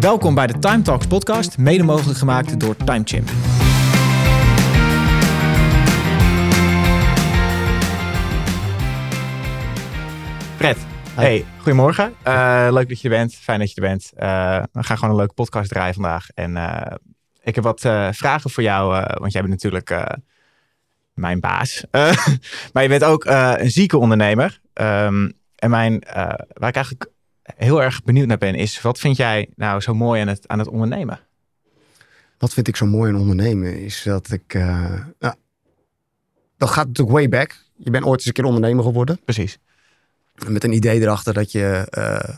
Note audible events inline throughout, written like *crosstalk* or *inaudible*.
Welkom bij de Time Talks podcast, mede mogelijk gemaakt door TimeChimp. Fred, hey, goedemorgen. Uh, leuk dat je er bent. Fijn dat je er bent. Uh, we gaan gewoon een leuke podcast draaien vandaag. En uh, ik heb wat vragen voor jou, want jij bent natuurlijk mijn baas. *laughs* maar je bent ook een zieke ondernemer. Um, en mijn, waar ik eigenlijk heel erg benieuwd naar ben, is wat vind jij nou zo mooi aan het, aan het ondernemen? Wat vind ik zo mooi aan ondernemen is dat ik. Uh, nou, dat gaat natuurlijk way back. Je bent ooit eens een keer ondernemer geworden. Precies. Met een idee erachter dat je, uh,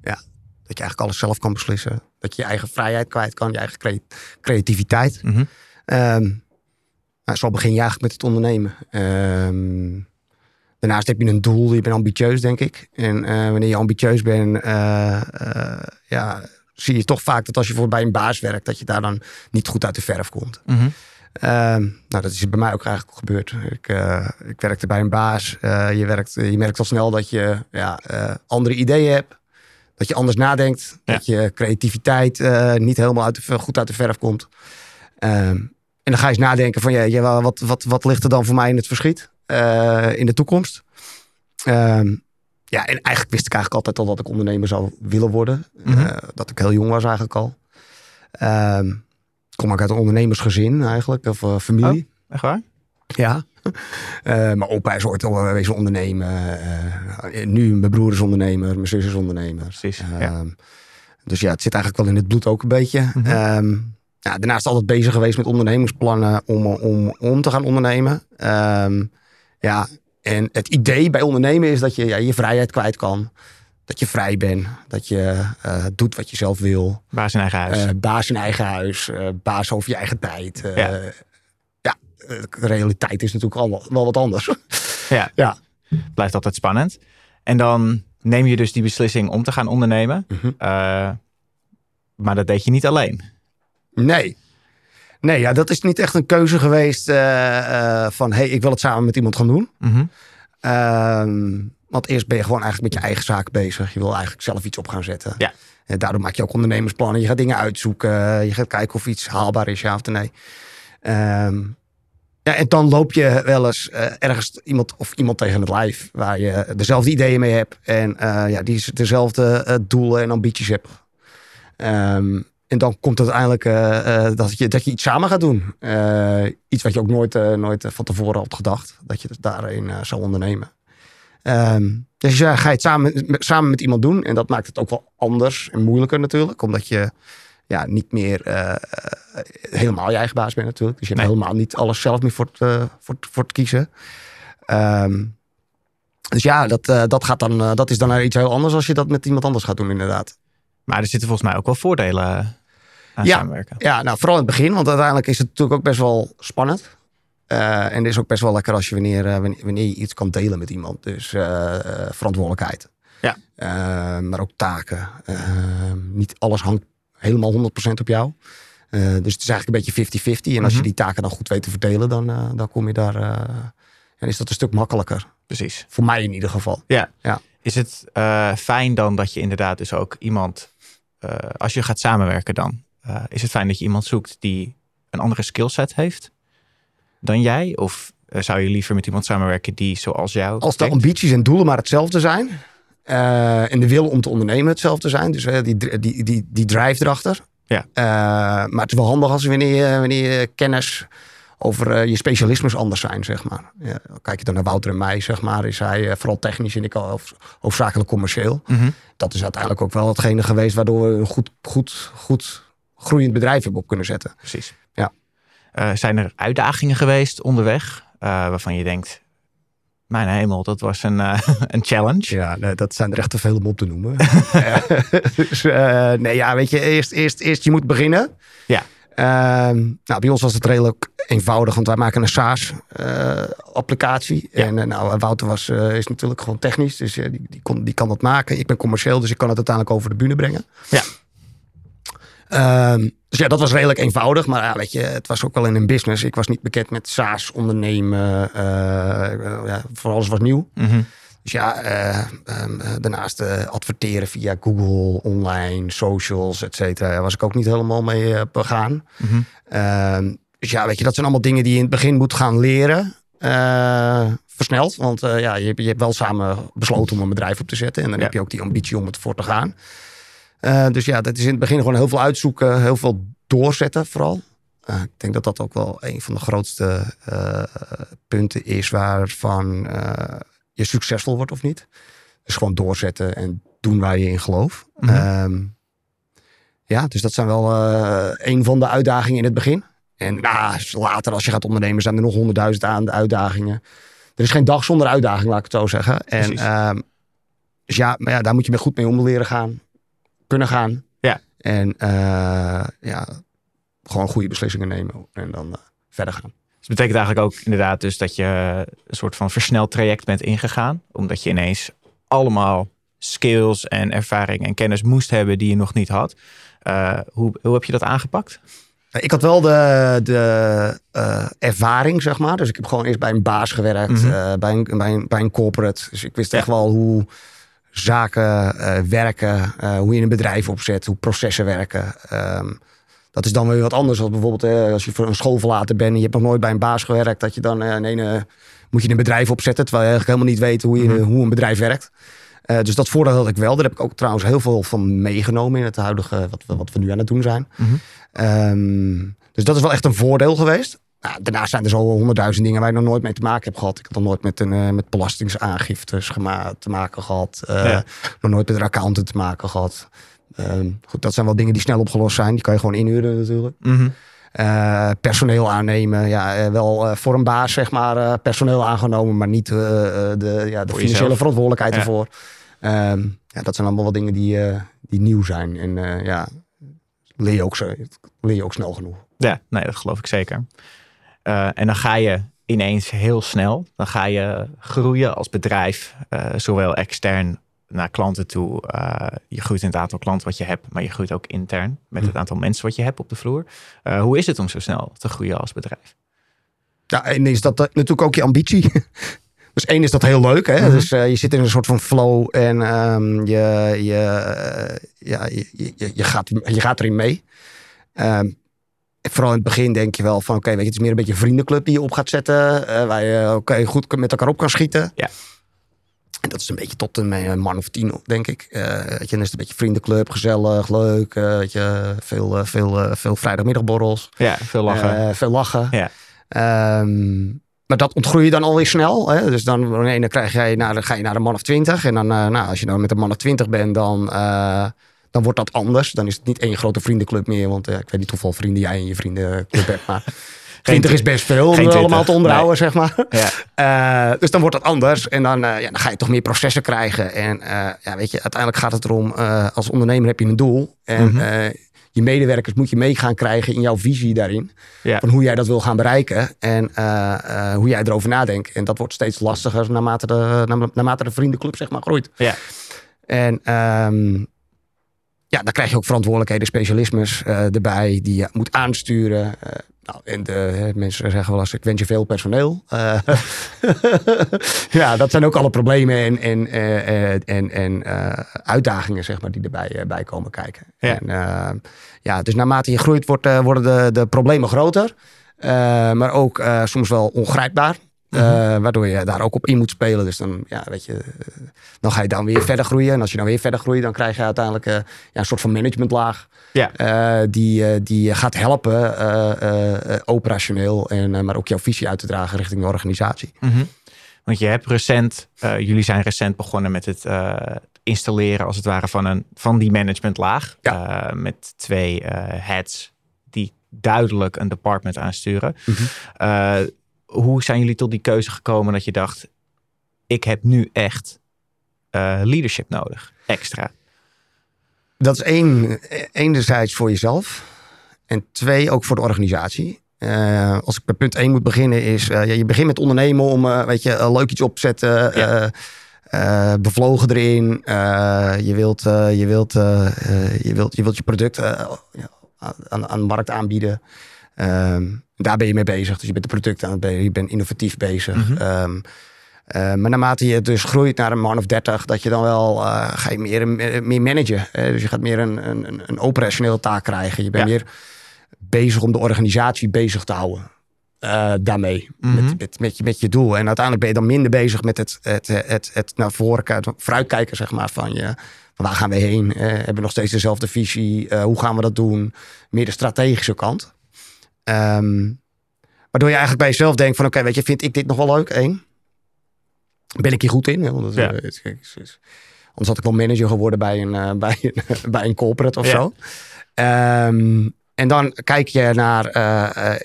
ja, dat je eigenlijk alles zelf kan beslissen. Dat je je eigen vrijheid kwijt kan, je eigen creativiteit. Mm -hmm. um, nou, zo begin je eigenlijk met het ondernemen. Um, Daarnaast heb je een doel, je bent ambitieus, denk ik. En uh, wanneer je ambitieus bent, uh, uh, ja, zie je toch vaak dat als je voor bij een baas werkt, dat je daar dan niet goed uit de verf komt. Mm -hmm. nou, dat is bij mij ook eigenlijk gebeurd. Ik, ik werkte bij een baas. je, werkt, je merkt al snel dat je ja, andere ideeën hebt. Dat je anders nadenkt. Ja. Dat je creativiteit niet helemaal uit de, goed uit de verf komt. Ehm, en dan ga je eens nadenken van, ja, wat, wat, wat ligt er dan voor mij in het verschiet? Uh, in de toekomst. Ehm, ja, en eigenlijk wist ik eigenlijk altijd al dat ik ondernemer zou willen worden. Mm -hmm. uh, dat ik heel jong was eigenlijk al. Um, ik kom ook uit een ondernemersgezin eigenlijk, of uh, familie. Oh, echt waar? Ja. *laughs* mijn opa is ooit al wezen ondernemen. nu mijn broer is ondernemer, mijn zus is ondernemer. Precies, ja. Um, dus ja, het zit eigenlijk wel in het bloed ook een beetje. Mm -hmm. ja, daarnaast altijd bezig geweest met ondernemingsplannen om, om, om te gaan ondernemen. Um, ja, en het idee bij ondernemen is dat je ja, je vrijheid kwijt kan. Dat je vrij bent. Dat je uh, doet wat je zelf wil. Baas in eigen huis. Uh, baas in eigen huis. Uh, baas over je eigen tijd. ja. ja, de realiteit is natuurlijk al wel wat anders. *laughs* ja. ja. Blijft altijd spannend. En dan neem je dus die beslissing om te gaan ondernemen. Mm -hmm. maar dat deed je niet alleen. Nee. Nee, ja, dat is niet echt een keuze geweest uh, uh, van... hey, ik wil het samen met iemand gaan doen. Mm -hmm. uh, want eerst ben je gewoon eigenlijk met je eigen zaak bezig. Je wil eigenlijk zelf iets op gaan zetten. Ja. En daardoor maak je ook ondernemersplannen. Je gaat dingen uitzoeken. Je gaat kijken of iets haalbaar is, ja of nee. Um, ja, en dan loop je wel eens uh, ergens iemand of iemand tegen het lijf... waar je dezelfde ideeën mee hebt. En ja, die dezelfde doelen en ambities hebt. Um, en dan komt uiteindelijk uh, uh, dat, je, dat je iets samen gaat doen. Uh, iets wat je ook nooit, nooit van tevoren had gedacht. Dat je daarin zou ondernemen. Um, dus ja, ga je het samen, samen met iemand doen. En dat maakt het ook wel anders en moeilijker natuurlijk. Omdat je ja, niet meer helemaal je eigen baas bent natuurlijk. Dus je hebt nee. helemaal niet alles zelf meer voor het, voor, voor het kiezen. Um, dus ja, dat, dat, gaat dan, dat is dan iets heel anders als je dat met iemand anders gaat doen inderdaad. Maar er zitten volgens mij ook wel voordelen aan ja, samenwerken. Ja, nou vooral in het begin, want uiteindelijk is het natuurlijk ook best wel spannend. Uh, en het is ook best wel lekker als je wanneer, uh, wanneer je iets kan delen met iemand. Dus uh, verantwoordelijkheid. Ja. maar ook taken. niet alles hangt helemaal 100% op jou. dus het is eigenlijk een beetje 50-50. En als mm -hmm. je die taken dan goed weet te verdelen, dan, dan kom je daar. en is dat een stuk makkelijker. Precies. Voor mij in ieder geval. Ja. ja. Is het fijn dan dat je inderdaad dus ook iemand, als je gaat samenwerken dan, uh, is het fijn dat je iemand zoekt die een andere skillset heeft dan jij? Of zou je liever met iemand samenwerken die zoals jou Als de denkt? ambities en doelen maar hetzelfde zijn en de wil om te ondernemen hetzelfde zijn, dus die, die, die, die drive erachter. Ja. maar het is wel handig als wanneer je, wanneer je kennis over uh, je specialismes anders zijn, zeg maar. Ja, kijk je dan naar Wouter en mij, zeg maar, is hij uh, vooral technisch en ik al hoofdzakelijk commercieel. Mm -hmm. Dat is uiteindelijk ook wel hetgene geweest waardoor we een goed, goed, goed groeiend bedrijf hebben op kunnen zetten. Precies. Ja. Uh, zijn er uitdagingen geweest onderweg waarvan je denkt, mijn hemel, dat was een, *laughs* een challenge. Ja, nee, dat zijn er echt te veel om op te noemen. *laughs* *laughs* dus, nee, ja, weet je, eerst, eerst, eerst je moet beginnen. Ja. Uh, nou, bij ons was het redelijk eenvoudig, want wij maken een SaaS-applicatie. Uh, ja. En uh, nou, Wouter was, is natuurlijk gewoon technisch, dus die, die, kon, die kan dat maken. Ik ben commercieel, dus ik kan het uiteindelijk over de bühne brengen. Ja. Um, dus ja, dat was redelijk eenvoudig, maar ja, weet je, het was ook wel in een business. Ik was niet bekend met SaaS ondernemen, ja, voor alles was nieuw. Mm -hmm. Dus ja, ehm, daarnaast adverteren via Google, online, socials, et cetera. Daar was ik ook niet helemaal mee begaan. Mm dus ja, weet je, dat zijn allemaal dingen die je in het begin moet gaan leren. versneld, want ja, je, je, hebt wel samen besloten om een bedrijf op te zetten. En dan heb je ook die ambitie om het voor te gaan. dus ja, dat is in het begin gewoon heel veel uitzoeken, heel veel doorzetten vooral. Uh, ik denk dat dat ook wel een van de grootste uh, punten is waarvan uh, je succesvol wordt of niet. Dus gewoon doorzetten en doen waar je in gelooft. Mm -hmm. ja, dus dat zijn wel een van de uitdagingen in het begin. En nou, later als je gaat ondernemen zijn er nog honderdduizend aan de uitdagingen. Er is geen dag zonder uitdaging, laat ik het zo zeggen. En um, dus ja, maar ja, daar moet je goed mee om leren gaan. Kunnen gaan. Ja. En ja, gewoon goede beslissingen nemen en dan uh, verder gaan. Dus dat betekent eigenlijk ook inderdaad dus dat je een soort van versneld traject bent ingegaan. Omdat je ineens allemaal skills en ervaring en kennis moest hebben die je nog niet had. Uh, hoe, hoe heb je dat aangepakt? Ik had wel de, de uh, ervaring, zeg maar. Dus ik heb gewoon eerst bij een baas gewerkt, mm -hmm. bij, een, bij, een, bij een corporate. Dus ik wist echt wel hoe zaken werken, hoe je een bedrijf opzet, hoe processen werken. Um, dat is dan weer wat anders dan bijvoorbeeld als je voor een school verlaten bent en je hebt nog nooit bij een baas gewerkt, dat je dan uh, nee, uh, moet je een bedrijf opzetten, terwijl je eigenlijk helemaal niet weet hoe, je, mhm. hoe een bedrijf werkt. Uh, dus dat voordeel had ik wel. Daar heb ik ook trouwens heel veel van meegenomen in het huidige, wat we, wat we nu aan het doen zijn. Mm um, dus dat is wel echt een voordeel geweest. Nou, daarnaast zijn er zo honderdduizend dingen waar je nog nooit mee te maken hebt gehad. Ik heb nog nooit met, een, met belastingsaangiftes te maken gehad. Ja. Nog nooit met een accountant te maken gehad. Ehm, goed, dat zijn wel dingen die snel opgelost zijn. Die kan je gewoon inhuren natuurlijk. Mhm. Eh, personeel aannemen. Ja, eh, wel uh, voor een baas, zeg maar, personeel aangenomen, maar niet de, ja, de financiële verantwoordelijkheid ervoor. Ehm, ja, dat zijn allemaal wel dingen die, die nieuw zijn. En ja, leer je, ook, leer je ook snel genoeg. Ja, nee, dat geloof ik zeker. en dan ga je ineens heel snel. Dan ga je groeien als bedrijf, zowel extern naar klanten toe. Uh, je groeit in het aantal klanten wat je hebt, maar je groeit ook intern met het hm. aantal mensen wat je hebt op de vloer. Uh, hoe is het om zo snel te groeien als bedrijf? Ja, en is dat natuurlijk ook je ambitie. *laughs* Dus één is dat heel leuk. Hè? Mm -hmm. Dus uh, je zit in een soort van flow en um, je, je, ja, je, je, je, gaat, je gaat erin mee. Um, vooral in het begin denk je wel van oké, weet je, het is meer een beetje een vriendenclub die je op gaat zetten. Uh, waar je oké okay, goed met elkaar op kan schieten. Ja. En dat is een beetje tot een man of tien, denk ik. Uh, je, is het een beetje vriendenclub, gezellig, leuk. Uh, weet je, veel, uh, veel, veel vrijdagmiddagborrels. Ja, veel lachen. veel lachen. Ja. Um, maar dat ontgroei je dan alweer snel. Hè? Dus dan, nee, dan, krijg jij, nou, dan ga je naar de man of twintig. En dan, nou, als je dan met een man of twintig bent, dan, dan wordt dat anders. Dan is het niet één grote vriendenclub meer. Want ik weet niet hoeveel vrienden jij in je vriendenclub hebt. Maar *laughs* 20 is best veel om allemaal te onderhouden, zeg maar. Ja. Uh, *laughs* dus dan wordt dat anders. En dan, uh, ja, dan ga je toch meer processen krijgen. En uh, ja, weet je, uiteindelijk gaat het erom, als ondernemer heb je een doel. En mm -hmm. je medewerkers moet je mee gaan krijgen in jouw visie daarin. Ja. Van hoe jij dat wil gaan bereiken. En hoe jij erover nadenkt. En dat wordt steeds lastiger naarmate de, naarmate de vriendenclub zeg maar groeit. Ja. En um, ja, dan krijg je ook verantwoordelijkheden, specialismes erbij die je moet aansturen. Nou, en de, mensen zeggen wel eens, ik wens je veel personeel. Uh, *laughs* ja, dat zijn ook alle problemen en, en, uh, en, en uh, uitdagingen zeg maar, die erbij bij komen kijken. Ja. En, ja, dus naarmate je groeit wordt, worden de, de problemen groter. maar ook soms wel ongrijpbaar. Uh, waardoor je daar ook op in moet spelen. Dus dan, ja, weet je, dan ga je dan weer verder groeien. En als je dan weer verder groeit, dan krijg je uiteindelijk uh, ja, een soort van managementlaag. Ja. Uh, die, die gaat helpen operationeel. En, maar ook jouw visie uit te dragen richting de organisatie. Mm -hmm. Want je hebt recent, jullie zijn recent begonnen met het installeren als het ware van, een, van die managementlaag. Ja. met twee heads die duidelijk een department aansturen. Mm -hmm hoe zijn jullie tot die keuze gekomen dat je dacht, ik heb nu echt uh, leadership nodig, extra? Dat is één, enerzijds voor jezelf en twee ook voor de organisatie. Uh, als ik bij punt 1 moet beginnen, is uh, je begint met ondernemen om uh, weet je, leuk iets opzetten, ja. bevlogen erin. je, wilt, je, wilt, je, wilt, je wilt je product aan, aan de markt aanbieden. Um, daar ben je mee bezig. Dus je bent de producten aan het bezig, je bent innovatief bezig. Mm maar naarmate je dus groeit naar een man of 30, dat je dan wel ga je meer, meer managen. dus je gaat meer een, een, een operationele taak krijgen. Je bent meer bezig om de organisatie bezig te houden. daarmee, met, mhm. met, met, je, met je doel. En uiteindelijk ben je dan minder bezig met het, het, het, het, het naar voren vooruitkijken, zeg maar, van je waar gaan we heen? Hebben we nog steeds dezelfde visie? Hoe gaan we dat doen? Meer de strategische kant. Um, waardoor je eigenlijk bij jezelf denkt van... oké, weet je, vind ik dit nog wel leuk? Eén. Ben ik hier goed in? Want ja. uh, het, anders had ik wel manager geworden bij een, *laughs* bij een, bij een corporate of ja. zo. Um, en dan kijk je naar,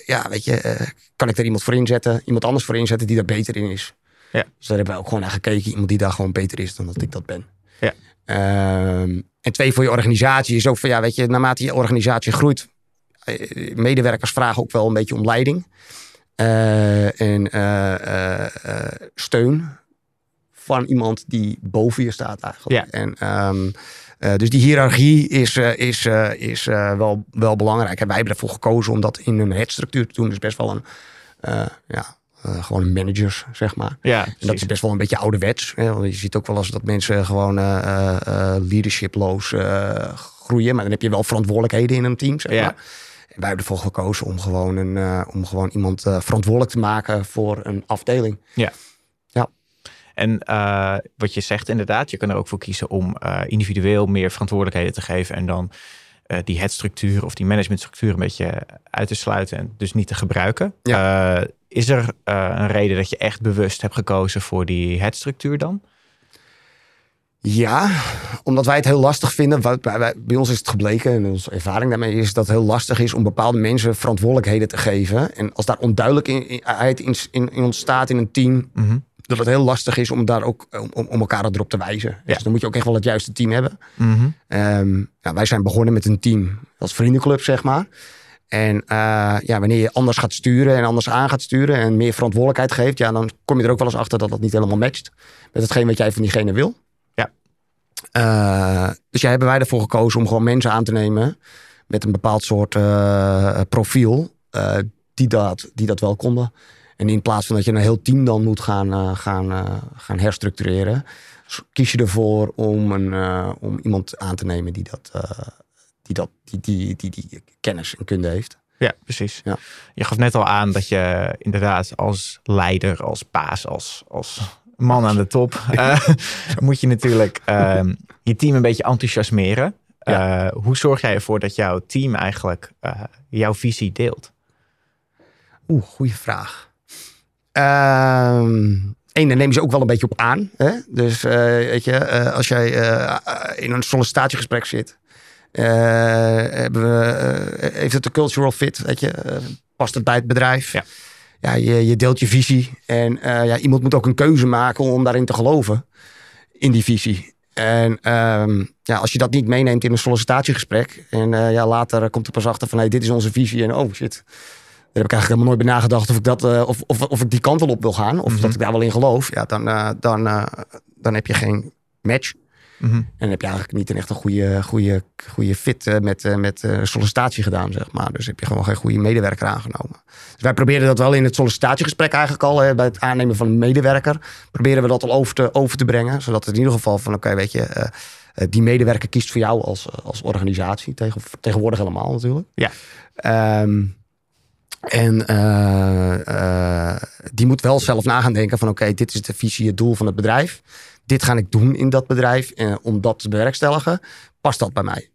ja, weet je, kan ik er iemand voor inzetten? Iemand anders voor inzetten die daar beter in is? Ja. Dus daar hebben we ook gewoon naar gekeken. Iemand die daar gewoon beter is dan dat ik dat ben. Ja. Ehm, en twee, voor je organisatie is ook van ja, weet je, naarmate je organisatie groeit, eh, medewerkers vragen ook wel een beetje om leiding uh, en uh, steun van iemand die boven je staat eigenlijk. Ja. En, um, dus die hiërarchie is, is, is wel, wel belangrijk. En wij hebben ervoor gekozen om dat in een headstructuur te doen. Dus best wel een, ja, gewoon managers, zeg maar. Ja, en dat is best wel een beetje ouderwets. Hè? Want je ziet ook wel eens dat mensen gewoon leadershiploos groeien. Maar dan heb je wel verantwoordelijkheden in een team, zeg ja. maar. En wij hebben ervoor gekozen om gewoon, een, om gewoon iemand verantwoordelijk te maken voor een afdeling. Ja. ja. En wat je zegt inderdaad, je kan er ook voor kiezen om individueel meer verantwoordelijkheden te geven. En dan die headstructuur of die managementstructuur een beetje uit te sluiten en dus niet te gebruiken. Ja. Is er een reden dat je echt bewust hebt gekozen voor die headstructuur dan? Ja, omdat wij het heel lastig vinden. Bij, bij ons is het gebleken, en onze ervaring daarmee is dat het heel lastig is om bepaalde mensen verantwoordelijkheden te geven. En als daar onduidelijkheid in, in, in ontstaat in een team, mhm. dat het heel lastig is om daar ook om, om elkaar erop te wijzen. Dus dan moet je ook echt wel het juiste team hebben. Mhm. Ehm, ja, wij zijn begonnen met een team als vriendenclub, zeg maar. En uh, ja, wanneer je anders gaat sturen en anders aan gaat sturen en meer verantwoordelijkheid geeft, ja, dan kom je er ook wel eens achter dat dat niet helemaal matcht met hetgeen wat jij van diegene wil. Uh, dus ja, hebben wij ervoor gekozen om gewoon mensen aan te nemen met een bepaald soort uh, profiel die, dat, die dat wel konden. En in plaats van dat je een heel team dan moet gaan, gaan, gaan herstructureren, kies je ervoor om, een, om iemand aan te nemen die dat die, dat, die, die, die, die kennis en kunde heeft. Ja, precies. Ja. Je gaf net al aan dat je inderdaad als leider, als paas, als, als man aan de top, uh, *laughs* moet je natuurlijk uh, je team een beetje enthousiasmeren. Ja. Uh, hoe zorg jij ervoor dat jouw team eigenlijk uh, jouw visie deelt? Oeh, goede vraag. Um, Eén, daar nemen ze ook wel een beetje op aan. Hè? Dus weet je, als jij in een sollicitatiegesprek zit eh, hebben we, eh, heeft het de cultural fit? Weet je? Eh, past het bij het bedrijf? Ja. Ja, je, je deelt je visie. En ja, iemand moet ook een keuze maken om daarin te geloven. In die visie. En um, ja, als je dat niet meeneemt in een sollicitatiegesprek. En uh, ja, later komt er pas achter van hey, dit is onze visie. En oh shit. Daar heb ik eigenlijk helemaal nooit bij nagedacht of ik, dat, uh, of, of, of ik die kant wel op wil gaan. Of mhm. dat ik daar wel in geloof. Ja, dan, dan, dan heb je geen match. Mhm. En dan heb je eigenlijk niet een echt een goede, goede, goede fit eh, met, uh, met uh, sollicitatie gedaan, zeg maar. Dus heb je gewoon geen goede medewerker aangenomen. Dus wij proberen dat wel in het sollicitatiegesprek eigenlijk al, bij het aannemen van een medewerker, proberen we dat al over te, over te brengen. Zodat het in ieder geval van, oké, weet je, die medewerker kiest voor jou als, als organisatie. Tegen, tegenwoordig helemaal natuurlijk. Ja. Um, en die moet wel zelf na gaan denken van oké, dit is de visie, het doel van het bedrijf dit ga ik doen in dat bedrijf en om dat te bewerkstelligen, past dat bij mij?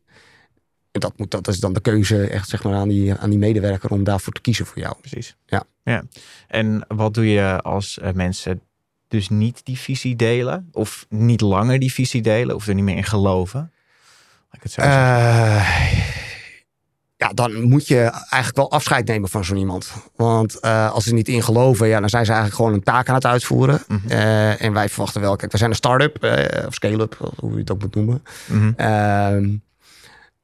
En dat, moet, dat is dan de keuze echt zeg maar, aan, die, aan die medewerker om daarvoor te kiezen voor jou. Precies. Ja. ja. En wat doe je als mensen dus niet die visie delen? Of niet langer die visie delen? Of er niet meer in geloven? ik het zo uh, ja, dan moet je eigenlijk wel afscheid nemen van zo'n iemand. Want uh, als ze niet in geloven, ja, dan zijn ze eigenlijk gewoon een taak aan het uitvoeren. Mm -hmm. uh, en wij verwachten wel, kijk, we zijn een start-up uh, of scale-up, hoe je het ook moet noemen. Mm -hmm.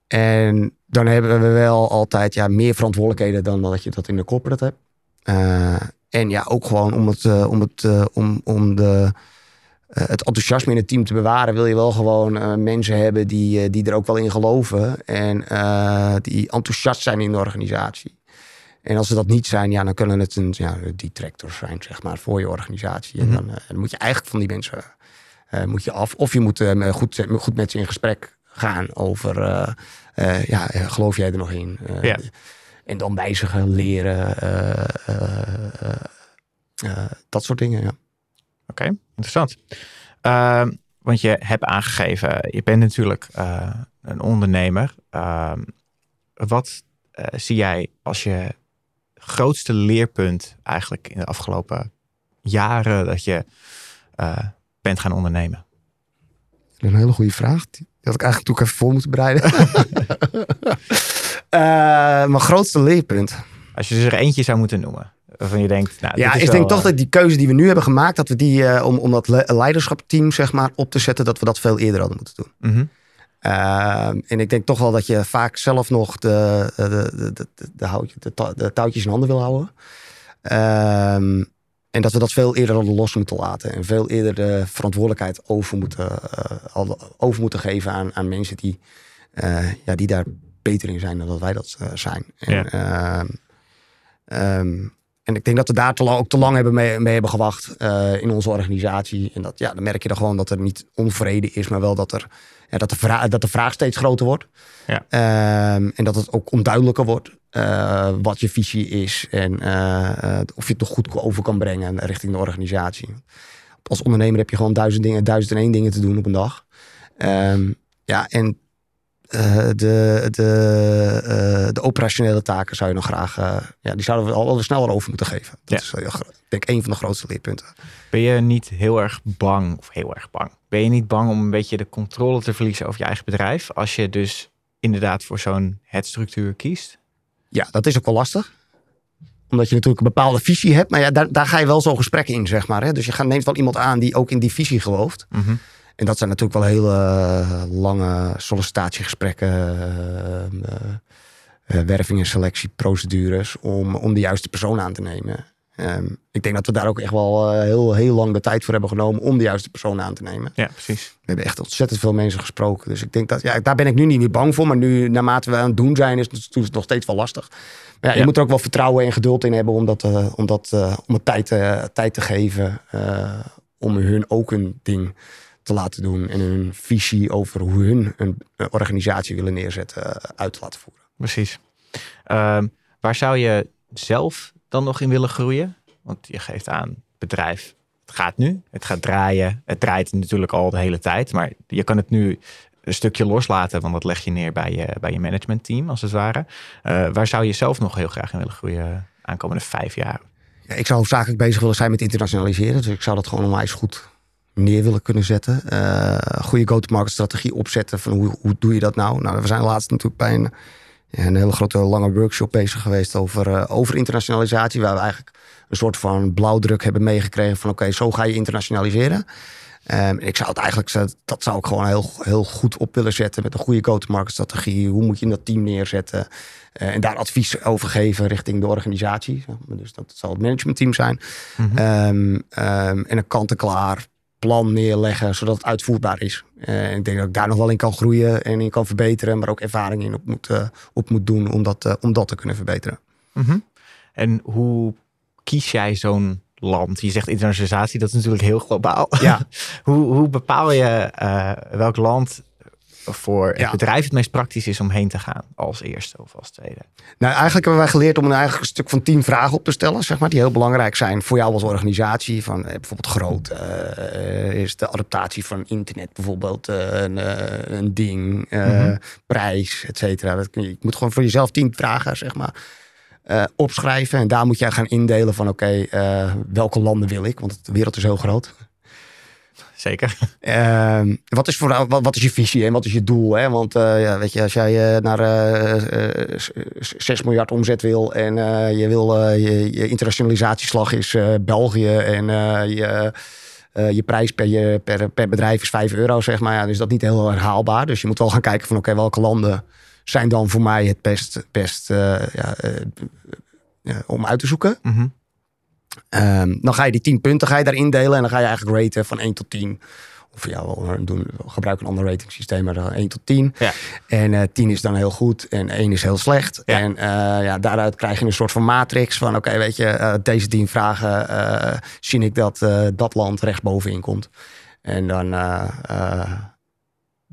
en dan hebben we wel altijd ja, meer verantwoordelijkheden dan dat je dat in de corporate hebt. en ja, ook gewoon om, het, om, het, om, om de het enthousiasme in het team te bewaren, wil je wel gewoon uh, mensen hebben die, uh, die er ook wel in geloven. En die enthousiast zijn in de organisatie. En als ze dat niet zijn, ja, dan kunnen het een ja, detractors zijn, zeg maar, voor je organisatie. En Mhm. dan, eh, dan moet je eigenlijk van die mensen eh, moet je af. Of je moet eh, goed, goed met ze in gesprek gaan over, eh, eh, ja, eh, geloof jij er nog in? Eh, Ja. En dan wijzigen, leren, eh, eh, eh, eh, dat soort dingen, ja. Oké, interessant. Ehm, want je hebt aangegeven, je bent natuurlijk eh, een ondernemer. Ehm, wat eh, zie jij als je grootste leerpunt eigenlijk in de afgelopen jaren dat je eh, bent gaan ondernemen? Een hele goede vraag. Die had ik eigenlijk ook even voor moeten bereiden. *laughs* Mijn grootste leerpunt. Als je er eentje zou moeten noemen, waarvan je denkt, nou, Ja, is ik wel, denk toch eh, dat die keuze die we nu hebben gemaakt, dat we die eh, om, om dat le- leiderschapsteam zeg maar op te zetten, dat we dat veel eerder hadden moeten doen. mhm, Ehm, en ik denk toch wel dat je vaak zelf nog de, de, de, de, houtje- de, de touwtjes in handen wil houden. Ehm, en dat we dat veel eerder hadden los moeten laten. En veel eerder de verantwoordelijkheid over moeten, eh, over moeten geven aan, aan mensen die, ja, die daar beter in zijn dan dat wij dat zijn. En, Ja. ehm, en ik denk dat we daar te lang, ook te lang hebben mee, mee hebben gewacht eh, in onze organisatie. En dat, ja, dan merk je dan gewoon dat er niet onvrede is, maar wel dat, er, ja, dat, de, vraag, dat de vraag steeds groter wordt. Ja. Ehm, en dat het ook onduidelijker wordt eh, wat je visie is en eh, of je het nog goed over kan brengen richting de organisatie. Als ondernemer heb je gewoon duizend dingen, duizend en één dingen te doen op een dag. Ehm, ja, en eh, de, de, eh, de operationele taken zou je nog graag, eh, ja, die zouden we al wat sneller over moeten geven. Dat Ja. is heel gro- ik denk een van de grootste leerpunten. Ben je niet heel erg bang, of heel erg bang, ben je niet bang om een beetje de controle te verliezen over je eigen bedrijf, als je dus inderdaad voor zo'n het-structuur kiest? Ja, dat is ook wel lastig. Omdat je natuurlijk een bepaalde visie hebt. Maar ja, daar, daar ga je wel zo'n gesprek in, zeg maar. Hè? Dus je gaat, neemt wel iemand aan die ook in die visie gelooft. Mhm. En dat zijn natuurlijk wel hele eh, lange sollicitatiegesprekken, eh, eh, werving- en selectieprocedures om, om de juiste persoon aan te nemen. Ehm, ik denk dat we daar ook echt wel heel, heel lang de tijd voor hebben genomen om de juiste persoon aan te nemen. Ja, precies. We hebben echt ontzettend veel mensen gesproken. Dus ik denk dat, ja, daar ben ik nu niet meer bang voor. Maar nu, naarmate we aan het doen zijn, is het, is het nog steeds wel lastig. Maar ja, je moet er ook wel vertrouwen en geduld in hebben om, dat, om, dat, om het tijd, tijd te geven. om hun ook een ding te laten doen. En hun visie over hoe hun een, organisatie willen neerzetten eh, uit te laten voeren. Precies. Ehm, waar zou je zelf dan nog in willen groeien? Want je geeft aan, bedrijf, het gaat nu, het gaat draaien. Het draait natuurlijk al de hele tijd, maar je kan het nu een stukje loslaten, want dat leg je neer bij je, bij je managementteam, als het ware. Eh, waar zou je zelf nog heel graag in willen groeien aankomende vijf jaar? Ja, ik zou hoofdzakelijk bezig willen zijn met internationaliseren. Dus ik zou dat gewoon onwijs goed neer willen kunnen zetten. Eh goede go-to-market strategie opzetten. Van hoe, hoe doe je dat nou? Nou, we zijn laatst natuurlijk bij een, een hele grote lange workshop bezig geweest over, eh, over internationalisatie. Waar we eigenlijk een soort van blauwdruk hebben meegekregen van oké, zo ga je internationaliseren. Ehm, ik zou het eigenlijk, zo- dat zou ik gewoon heel, heel goed op willen zetten met een goede go-to-market strategie. Hoe moet je dat team neerzetten? Eh, en daar advies over geven richting de organisatie. Dus dat zal het managementteam zijn. Mhm. Ehm, ehm, en een kant-en-klaar plan neerleggen, zodat het uitvoerbaar is. Eh, ik denk dat ik daar nog wel in kan groeien en in kan verbeteren, maar ook ervaring in op moet, eh, op moet doen om dat, eh, om dat te kunnen verbeteren. Mhm. En hoe kies jij zo'n land? Je zegt internationalisatie, dat is natuurlijk heel globaal. Ja. *laughs* hoe, hoe bepaal je welk land voor het Ja. bedrijf het meest praktisch is om heen te gaan als eerste of als tweede? Nou, eigenlijk hebben wij geleerd om een eigen stuk van tien vragen op te stellen, zeg maar, die heel belangrijk zijn voor jou als organisatie. Van eh, bijvoorbeeld groot, eh, is de adaptatie van internet bijvoorbeeld eh, een, eh, een ding, eh, Mhm. prijs, et cetera. Dat kun je, je moet gewoon voor jezelf tien vragen, zeg maar, eh, opschrijven. En daar moet jij gaan indelen van, oké, eh, welke landen wil ik? Want de wereld is heel groot. *laughs* Zeker. Ehm, wat, is voor, wat, wat is je visie en wat is je doel? Hè? Want eh, ja, weet je, als jij eh, naar eh, eh, s- s- 6 miljard omzet wil en je wil je, je internationalisatieslag is België en je, je prijs per, je, per, per bedrijf is 5 euro, zeg maar. Ja, dan is dat niet heel herhaalbaar. Dus je moet wel gaan kijken van oké, welke landen zijn dan voor mij het best, best ja, om uit te zoeken. Mhm. Ehm, dan ga je die 10 punten ga je daarin delen en dan ga je eigenlijk raten van 1 tot 10 Of ja, we doen, we gebruiken een ander rating systeem, maar dan 1 tot 10. Ja. En eh 10 is dan heel goed en 1 is heel slecht. Ja. En eh, ja, daaruit krijg je een soort van matrix van... oké, weet je, eh, deze 10 vragen zie ik dat dat land rechtsbovenin komt. En dan,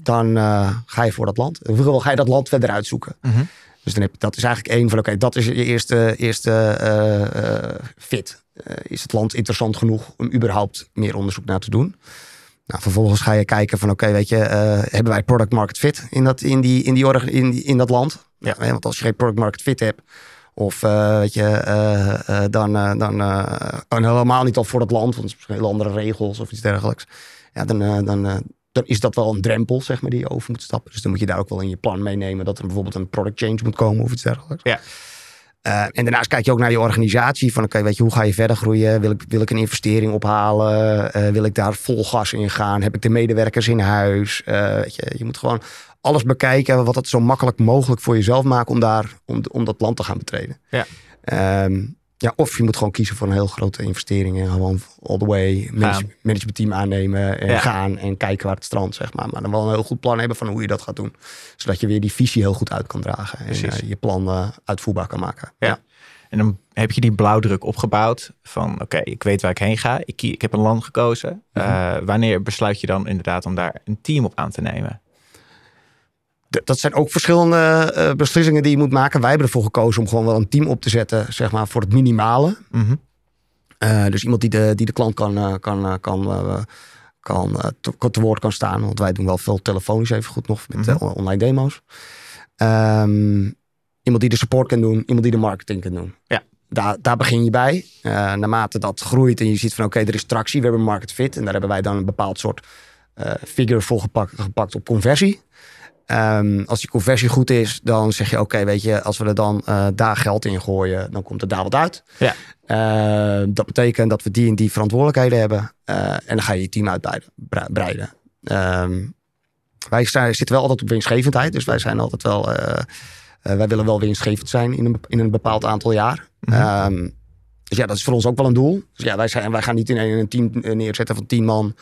dan eh, ga je voor dat land. Of ga je dat land verder uitzoeken. Mhm. Dus dan heb je, dat is eigenlijk één van, oké, dat is je eerste, eerste eh, eh, fit. Eh, is het land interessant genoeg om überhaupt meer onderzoek naar te doen? Nou, vervolgens ga je kijken van, oké, weet je, eh, hebben wij product market fit in dat, in die, in die, in, die, in dat land? Ja. hè, want als je geen product market fit hebt, of eh, weet je, eh, eh, dan, eh, dan eh, helemaal niet al voor dat land, want het is misschien hele andere regels of iets dergelijks. Ja, dan, eh, dan, eh, dan is dat wel een drempel, zeg maar, die je over moet stappen. Dus dan moet je daar ook wel in je plan meenemen dat er bijvoorbeeld een product change moet komen of iets dergelijks. Ja. Eh, en daarnaast kijk je ook naar je organisatie. Van oké, weet je, hoe ga je verder groeien? Wil ik, wil ik een investering ophalen? Eh, wil ik daar vol gas in gaan? Heb ik de medewerkers in huis? Eh, weet je, je moet gewoon alles bekijken wat het zo makkelijk mogelijk voor jezelf maakt om, daar, om, om dat land te gaan betreden. Ja. Ehm, ja, of je moet gewoon kiezen voor een heel grote investering en gewoon all the way manage, managementteam aannemen en Ja. gaan en kijken waar het strand, zeg maar. Maar dan wel een heel goed plan hebben van hoe je dat gaat doen. Zodat je weer die visie heel goed uit kan dragen en eh, je plan uitvoerbaar kan maken. Ja. En dan heb je die blauwdruk opgebouwd van oké, ik weet waar ik heen ga. Ik, ik heb een land gekozen. Mhm. Eh, wanneer besluit je dan inderdaad om daar een team op aan te nemen? Dat zijn ook verschillende eh, beslissingen die je moet maken. Wij hebben ervoor gekozen om gewoon wel een team op te zetten, zeg maar, voor het minimale. Mhm. Eh, dus iemand die de, die de klant kan, eh, kan, kan, kan te, te woord kan staan. Want wij doen wel veel telefonisch even goed nog met Mhm. online demo's. Ehm, iemand die de support kan doen. Iemand die de marketing kan doen. Ja. Daar, daar begin je bij. Naarmate dat groeit en je ziet van oké, er is tractie. We hebben market fit. En daar hebben wij dan een bepaald soort figure voor gepakt, gepakt op conversie. Ehm, als die conversie goed is, dan zeg je: Oké, weet je, als we er dan eh, daar geld in gooien, dan komt er daar wat uit. Ja. Eh, dat betekent dat we die en die verantwoordelijkheden hebben. Eh, en dan ga je je team uitbreiden. Ehm, wij zijn, zitten wel altijd op winstgevendheid, dus wij zijn altijd wel. eh, wij willen wel winstgevend zijn in een, in een bepaald aantal jaar. Mhm. Ehm, dus ja, dat is voor ons ook wel een doel. Dus ja, wij, zijn, wij gaan niet in een, een team neerzetten van tien man.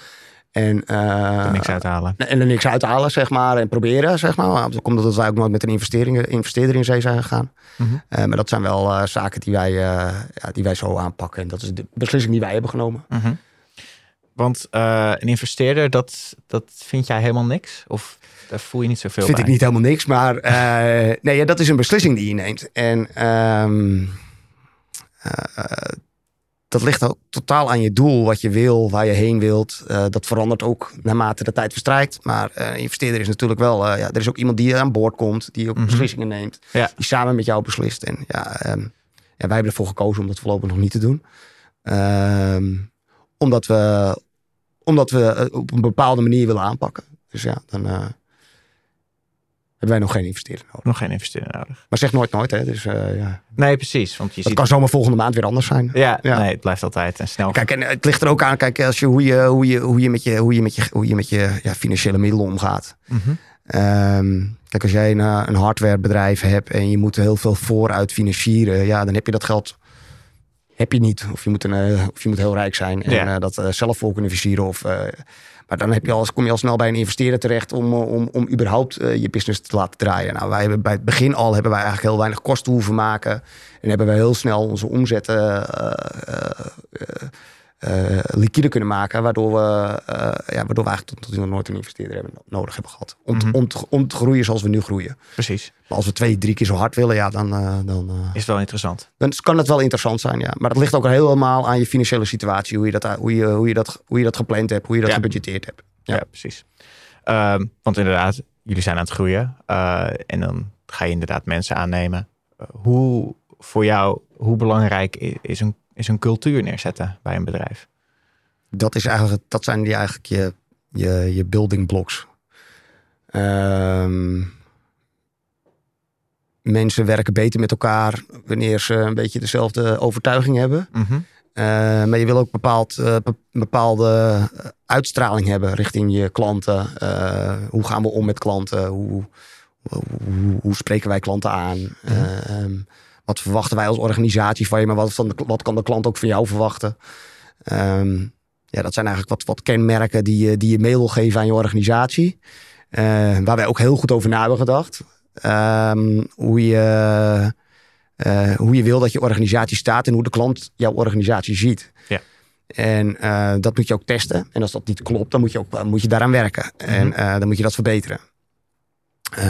En, eh, er niks uithalen. en er niks uithalen, zeg maar, en proberen, zeg maar. Komt omdat wij ook nooit met een investering, investeerder in zee zijn gegaan. Mhm. Eh, maar dat zijn wel eh, zaken die wij, eh, ja, die wij zo aanpakken. En dat is de beslissing die wij hebben genomen. Mhm. Want eh, een investeerder, dat, dat vind jij helemaal niks? Of daar voel je niet zoveel vind bij? ik niet helemaal niks, maar eh, nee, ja, dat is een beslissing die je neemt. En ehm, eh, dat ligt ook totaal aan je doel, wat je wil, waar je heen wilt. Eh, dat verandert ook naarmate de tijd verstrijkt. Maar een investeerder is natuurlijk wel, eh, ja, er is ook iemand die aan boord komt, die ook Mhm. beslissingen neemt, Ja. die samen met jou beslist. En ja, ja, wij hebben ervoor gekozen om dat voorlopig nog niet te doen. Ehm, omdat we, omdat we het op een bepaalde manier willen aanpakken. Dus ja, dan hebben wij nog geen investeerder nodig. Nog geen investeerder nodig. Maar zeg nooit nooit, hè. Dus eh, ja, Nee, precies. Want je dat ziet... kan zomaar volgende maand weer anders zijn. Ja, Ja. nee, het blijft altijd en snel. Kijk, en het ligt er ook aan, kijk, als je, hoe, je, hoe, je, hoe je met je, hoe je, met je, hoe je, met je ja, financiële middelen omgaat. Mhm. Ehm, kijk, als jij een, eh, een hardwarebedrijf hebt en je moet heel veel vooruit financieren, ja, dan heb je dat geld heb je niet. Of je moet, een, eh, of je moet heel rijk zijn en Ja. eh, dat eh, zelf voor kunnen financieren. Of, eh, maar dan heb je kom je al snel bij een investeerder terecht om, eh, om, om überhaupt eh, je business te laten draaien. Nou, wij bij het begin al hebben wij eigenlijk heel weinig kosten hoeven maken. En hebben wij heel snel onze omzet eh, eh, liquide kunnen maken. Waardoor we, eh, ja, waardoor we eigenlijk tot, tot nu nog nooit een investeerder hebben, nodig hebben gehad. Om, te- Mhm. om, te, om te groeien zoals we nu groeien. Precies. Maar als we twee, drie keer zo hard willen, ja, dan, eh, dan, Is wel interessant. dan kan het wel interessant zijn. Ja. Maar dat ligt ook helemaal aan je financiële situatie. Hoe je dat, hoe je, hoe je dat, hoe je dat gepland hebt, hoe je dat Ja. gebudgeteerd hebt. Ja, Ja. precies. Ehm, want inderdaad, jullie zijn aan het groeien. en dan ga je inderdaad mensen aannemen. Hoe voor jou, hoe belangrijk is een, is een cultuur neerzetten bij een bedrijf? Dat, is eigenlijk, dat zijn die eigenlijk je, je, je building blocks. Ehm, mensen werken beter met elkaar wanneer ze een beetje dezelfde overtuiging hebben. Mhm. Eh, maar je wil ook bepaald, eh, be- bepaalde uitstraling hebben richting je klanten. Eh, hoe gaan we om met klanten? Hoe, hoe, hoe spreken wij klanten aan? Ehm, wat verwachten wij als organisatie van je? Maar wat, van de, wat kan de klant ook van jou verwachten? Ehm, ja, dat zijn eigenlijk wat, wat kenmerken die je, die je mee wil geven aan je organisatie. Uh, waar wij ook heel goed over na hebben gedacht. Um, hoe, je, uh, hoe je wil dat je organisatie staat en hoe de klant jouw organisatie ziet. Ja. En uh, dat moet je ook testen. En als dat niet klopt, dan moet je, ook, moet je daaraan werken. Mm -hmm. En dan moet je dat verbeteren.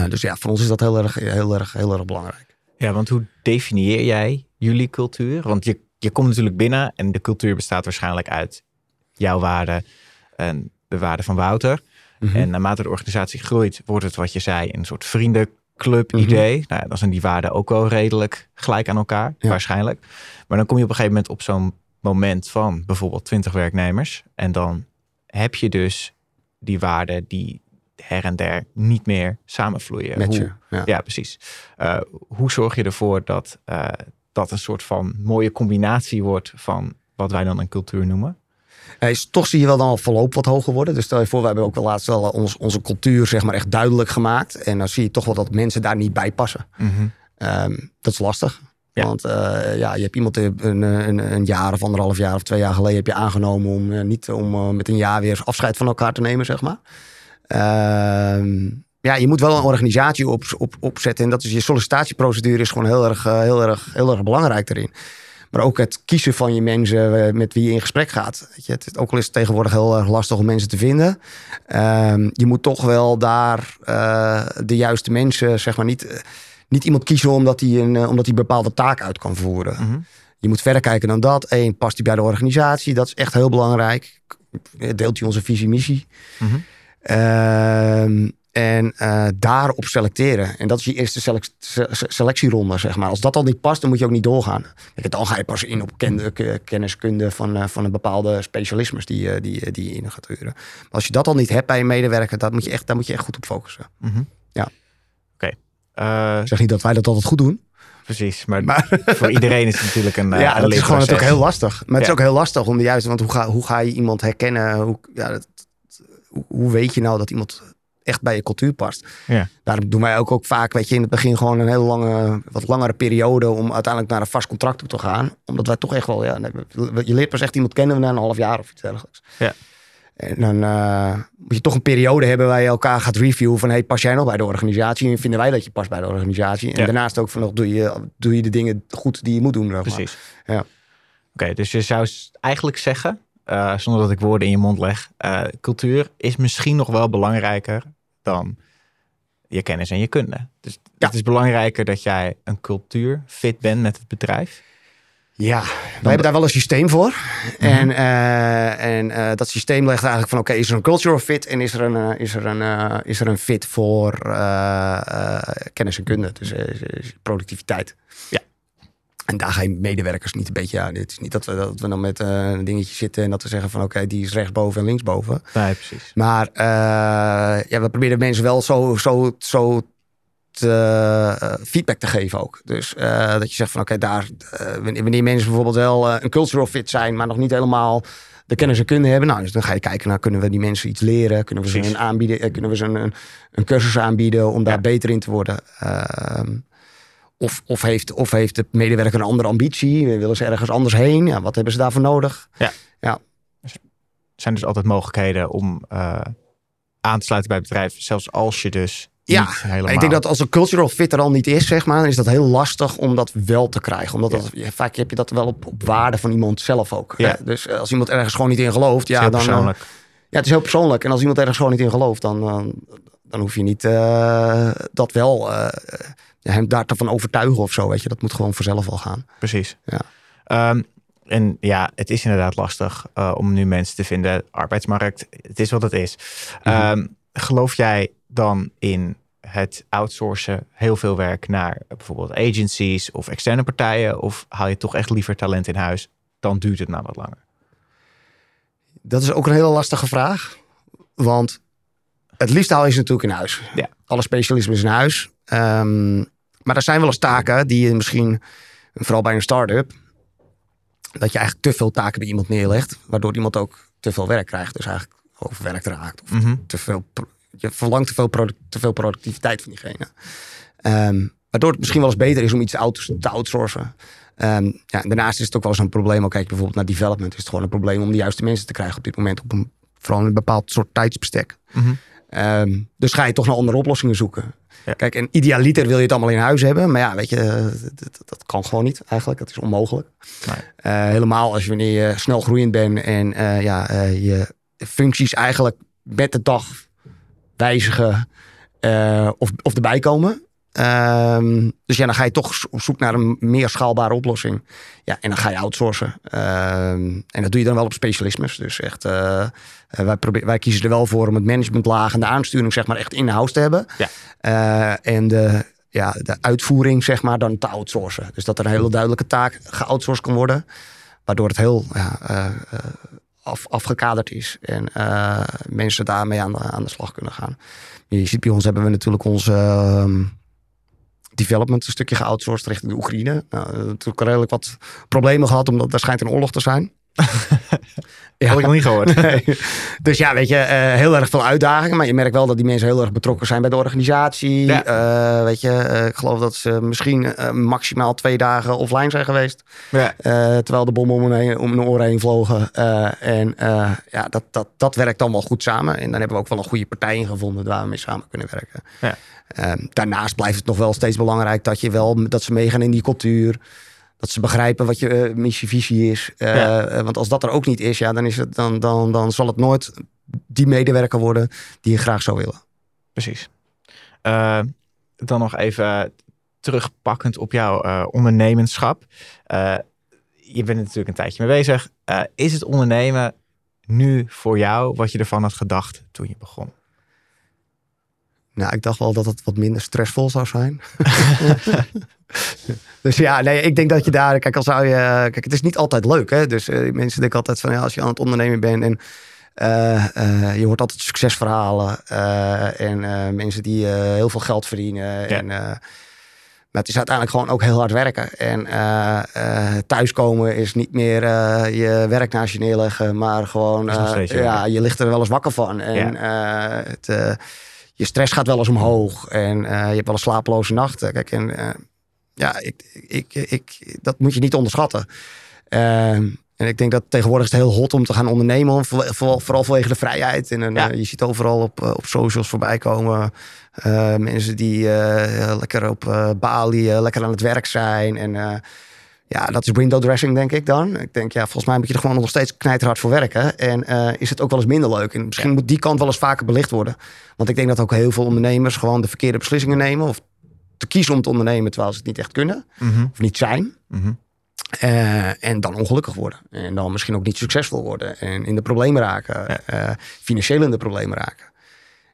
dus ja, voor ons is dat heel erg, heel, erg, heel erg belangrijk. Ja, want hoe definieer jij jullie cultuur? Want je, je komt natuurlijk binnen en de cultuur bestaat waarschijnlijk uit jouw waarden en de waarden van Wouter. Mm -hmm. En naarmate de organisatie groeit, wordt het wat je zei, een soort vriendenclub idee. Mm -hmm. nou, dan zijn die waarden ook wel redelijk gelijk aan elkaar, ja. waarschijnlijk. Maar dan kom je op een gegeven moment op zo'n moment van bijvoorbeeld 20 werknemers. En dan heb je dus die waarden die her en der niet meer samenvloeien. Met je, hoe, ja. ja. precies. Uh, hoe zorg je ervoor dat uh, dat een soort van mooie combinatie wordt van wat wij dan een cultuur noemen? Hey, toch zie je wel dan al verloop wat hoger worden. Dus stel je voor, we hebben ook wel laatst wel ons, onze cultuur zeg maar echt duidelijk gemaakt. En dan zie je toch wel dat mensen daar niet bij passen. Mm -hmm. um, dat is lastig. Ja. Want uh, ja, je hebt iemand een, een, een, jaar of anderhalf jaar of twee jaar geleden heb je aangenomen om uh, niet om uh, met een jaar weer afscheid van elkaar te nemen, zeg maar. Ja, je moet wel een organisatie op, op, opzetten. En dat is je sollicitatieprocedure is gewoon heel erg, heel erg, heel erg belangrijk erin. Maar ook het kiezen van je mensen met wie je in gesprek gaat. Weet je, het, ook al is het tegenwoordig heel erg lastig om mensen te vinden. Um, je moet toch wel daar uh, de juiste mensen, zeg maar, niet, niet iemand kiezen omdat hij een, omdat hij bepaalde taak uit kan voeren. Mm -hmm. Je moet verder kijken dan dat. Eén, past hij bij de organisatie? Dat is echt heel belangrijk. Deelt hij onze visie-missie? Mm -hmm. Uh, en uh, daarop selecteren. En dat is je eerste selec selectieronde, zeg maar. Als dat al niet past, dan moet je ook niet doorgaan. Kijk, dan ga je pas in op ken kenniskunde van, uh, van een bepaalde specialismes die, uh, die, die je in gaat huren. Maar als je dat al niet hebt bij je medewerker, dat moet je echt, daar moet je echt goed op focussen. Mm -hmm. Ja. Oké. Okay. Ik zeg niet dat wij dat altijd goed doen. Precies, maar, maar *laughs* voor iedereen is het natuurlijk een. ja, een dat is gewoon natuurlijk heel lastig. Maar het is ook heel lastig om de juiste. Want hoe ga, hoe ga je iemand herkennen? Hoe, ja, dat, hoe weet je nou dat iemand echt bij je cultuur past. Ja. Daarom doen wij ook, ook vaak, weet je, in het begin gewoon een hele lange, wat langere periode om uiteindelijk naar een vast contract toe te gaan. Omdat wij toch echt wel, ja, je leert pas echt iemand kennen na een half jaar of iets dergelijks. Ja. En dan uh, moet je toch een periode hebben waar je elkaar gaat reviewen van, hey, pas jij nog bij de organisatie? En vinden wij dat je past bij de organisatie? En ja. daarnaast ook van, nog doe je, doe je de dingen goed die je moet doen. Zeg maar. Precies. Ja. Oké, okay, dus je zou eigenlijk zeggen, uh, zonder dat ik woorden in je mond leg, uh, cultuur is misschien nog wel belangrijker dan je kennis en je kunde. Dus ja. het is belangrijker dat jij een cultuur fit bent met het bedrijf. Ja, wij hebben daar wel een systeem voor. Mm -hmm. En, uh, en uh, dat systeem legt eigenlijk van... oké, okay, is er een cultural fit... en is er een, uh, is er een, is er een fit voor kennis en kunde. Dus productiviteit. Ja. En daar ga je medewerkers niet een beetje... Ja, het is niet dat we, dat we dan met een dingetje zitten... en dat we zeggen van oké, okay, die is rechtsboven en linksboven. Nee, precies. Maar ja, we proberen mensen wel zo... zo, zo te, uh, feedback te geven ook. Dus dat je zegt van oké, okay, daar wanneer mensen bijvoorbeeld wel een cultural fit zijn, maar nog niet helemaal de kennis en kunde hebben, nou, dus dan ga je kijken naar kunnen we die mensen iets leren, kunnen we ze een aanbieden, kunnen we ze een, een cursus aanbieden om daar ja. beter in te worden. Ehm, of, of, heeft, of heeft de medewerker een andere ambitie? Willen ze ergens anders heen? Ja, wat hebben ze daarvoor nodig? Ja. ja. Er zijn dus altijd mogelijkheden om aan te sluiten bij het bedrijf, zelfs als je dus ja, ik denk dat als een cultural fit er al niet is, zeg maar, dan is dat heel lastig om dat wel te krijgen. Omdat dat, ja. vaak heb je dat wel op, op waarde van iemand zelf ook. Ja. Dus als iemand ergens gewoon niet in gelooft, ja, dan. Persoonlijk. Uh, ja, het is heel persoonlijk. En als iemand ergens gewoon niet in gelooft, dan, uh, dan hoef je niet uh, dat wel hem daar te van overtuigen of zo. Weet je, dat moet gewoon vanzelf wel gaan. Precies. Ja. Um, en ja, het is inderdaad lastig om nu mensen te vinden. Arbeidsmarkt, het is wat het is. Mm -hmm. um, geloof jij dan in het outsourcen heel veel werk naar bijvoorbeeld agencies of externe partijen? Of haal je toch echt liever talent in huis? Dan duurt het nou wat langer. Dat is ook een hele lastige vraag. Want het liefst haal je ze natuurlijk in huis. Ja. Alle specialismen is in huis. Um, maar er zijn wel eens taken die je misschien, vooral bij een start-up, dat je eigenlijk te veel taken bij iemand neerlegt. Waardoor iemand ook te veel werk krijgt. Dus eigenlijk overwerkt raakt. Of mm -hmm. te veel je verlangt te veel, product, te veel productiviteit van diegene. Um, waardoor het misschien wel eens beter is om iets te outsourcen. Um, ja, daarnaast is het ook wel eens een probleem. Ook kijk bijvoorbeeld naar development. Is het gewoon een probleem om de juiste mensen te krijgen op dit moment. Op een, vooral een bepaald soort tijdsbestek. Mm dus ga je toch naar andere oplossingen zoeken. Kijk, en idealiter wil je het allemaal in huis hebben. Maar ja, weet je, dat, dat kan gewoon niet eigenlijk. Dat is onmogelijk. Nee. Uh, helemaal als je wanneer je snel groeiend bent en uh, ja, uh, je functies eigenlijk met de dag wijzigen of, of erbij komen. Um, dus ja, dan ga je toch op zoek naar een meer schaalbare oplossing. Ja, en dan ga je outsourcen. Um, en dat doe je dan wel op specialismes. Dus echt, uh, wij, proberen, wij kiezen er wel voor om het managementlaag en de aansturing zeg maar echt in-house te hebben. Ja. Uh, en de, ja, de uitvoering zeg maar dan te outsourcen. Dus dat er een hele duidelijke taak geoutsourced kan worden. Waardoor het heel ja, uh, af, afgekaderd is. En mensen daarmee aan de, aan de slag kunnen gaan. Je ziet bij ons hebben we natuurlijk onze ehm, development een stukje geoutsourced richting de Oekraïne. Nou, natuurlijk redelijk wat problemen gehad, omdat er schijnt een oorlog te zijn. *laughs* ja, heb ik nog niet gehoord. *laughs* Dus ja, weet je, uh, heel erg veel uitdagingen. Maar je merkt wel dat die mensen heel erg betrokken zijn bij de organisatie. Ja. Uh, weet je, uh, ik geloof dat ze misschien maximaal twee dagen offline zijn geweest. Ja. terwijl de bommen om, hun oren heen vlogen. en ja, dat, dat, dat werkt dan wel goed samen. En dan hebben we ook wel een goede partij in gevonden waar we mee samen kunnen werken. Ja. Ehm, daarnaast blijft het nog wel steeds belangrijk dat, je wel, dat ze meegaan in die cultuur. Dat ze begrijpen wat je uh, missie-visie is. Uh, Want als dat er ook niet is, ja, dan, is het, dan, dan, dan zal het nooit die medewerker worden die je graag zou willen. Precies. Uh, dan nog even terugpakkend op jouw ondernemerschap. je bent er natuurlijk een tijdje mee bezig. is het ondernemen nu voor jou wat je ervan had gedacht toen je begon? Nou, ik dacht wel dat het wat minder stressvol zou zijn. *laughs* dus ja, nee, ik denk dat je daar, kijk, al zou je, kijk, het is niet altijd leuk, hè? Dus uh, mensen denken altijd van, ja, als je aan het ondernemen bent en uh, uh, je hoort altijd succesverhalen en mensen die heel veel geld verdienen. En, maar het is uiteindelijk gewoon ook heel hard werken. En thuiskomen is niet meer je werk naast je neerleggen, maar gewoon, ja, je ligt er wel eens wakker van. En ja. het je stress gaat wel eens omhoog en uh, je hebt wel een slapeloze nachten. Kijk, en uh, ja, ik, ik, ik, dat moet je niet onderschatten. Uh, en ik denk dat tegenwoordig is het heel hot om te gaan ondernemen, vooral, vooral vanwege de vrijheid. En ja. je ziet overal op, op socials voorbij komen mensen die lekker op Bali, lekker aan het werk zijn. En ja, dat is window dressing, denk ik dan. Ik denk, ja, volgens mij moet je er gewoon nog steeds knijterhard voor werken. En uh, is het ook wel eens minder leuk. En misschien moet die kant wel eens vaker belicht worden. Want ik denk dat ook heel veel ondernemers gewoon de verkeerde beslissingen nemen. Of te kiezen om te ondernemen terwijl ze het niet echt kunnen. Mhm. Of niet zijn. Mm en dan ongelukkig worden. En dan misschien ook niet succesvol worden. En in de problemen raken. Ja. Uh, financieel in de problemen raken.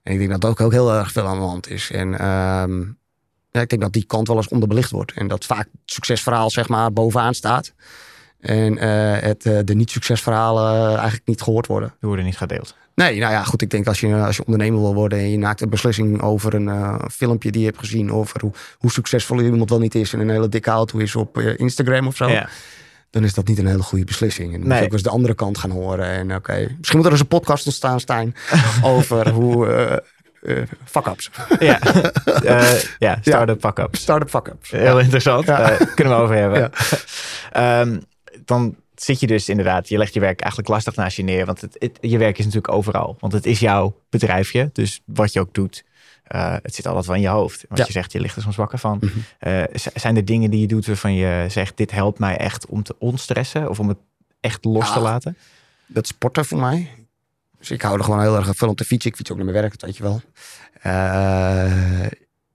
En ik denk dat dat ook heel erg veel aan de hand is. En... Ehm, ja, ik denk dat die kant wel eens onderbelicht wordt. En dat vaak het succesverhaal zeg maar bovenaan staat. En uh, het, uh, de niet-succesverhalen eigenlijk niet gehoord worden. Die worden niet gedeeld. Nee, nou ja, goed. Ik denk als je, als je ondernemer wil worden en je maakt een beslissing over een uh, filmpje die je hebt gezien. Over hoe, hoe succesvol iemand wel niet is en een hele dikke auto is op Instagram of zo. Ja. Dan is dat niet een hele goede beslissing. En dan moet je ook eens de andere kant gaan horen. En oké, misschien moet er eens een podcast ontstaan, Stijn. over *laughs* hoe fuck-ups. Ja, uh, ja start-up fuck-ups. Start-up fuck-ups. Heel interessant. Uh, kunnen we over hebben. um, *laughs* dan zit je dus inderdaad, je legt je werk eigenlijk lastig naast je neer. Want het, het, je werk is natuurlijk overal. Want het is jouw bedrijfje. Dus wat je ook doet, uh, het zit altijd wel in je hoofd. Want je zegt, je ligt er soms wakker van. Mm -hmm. zijn er dingen die je doet waarvan je zegt, dit helpt mij echt om te ontstressen? Of om het echt los te laten? Dat sporten voor mij. Dus ik hou er gewoon heel erg veel om te fietsen. Ik fiets ook naar mijn werk, dat weet je wel. Uh,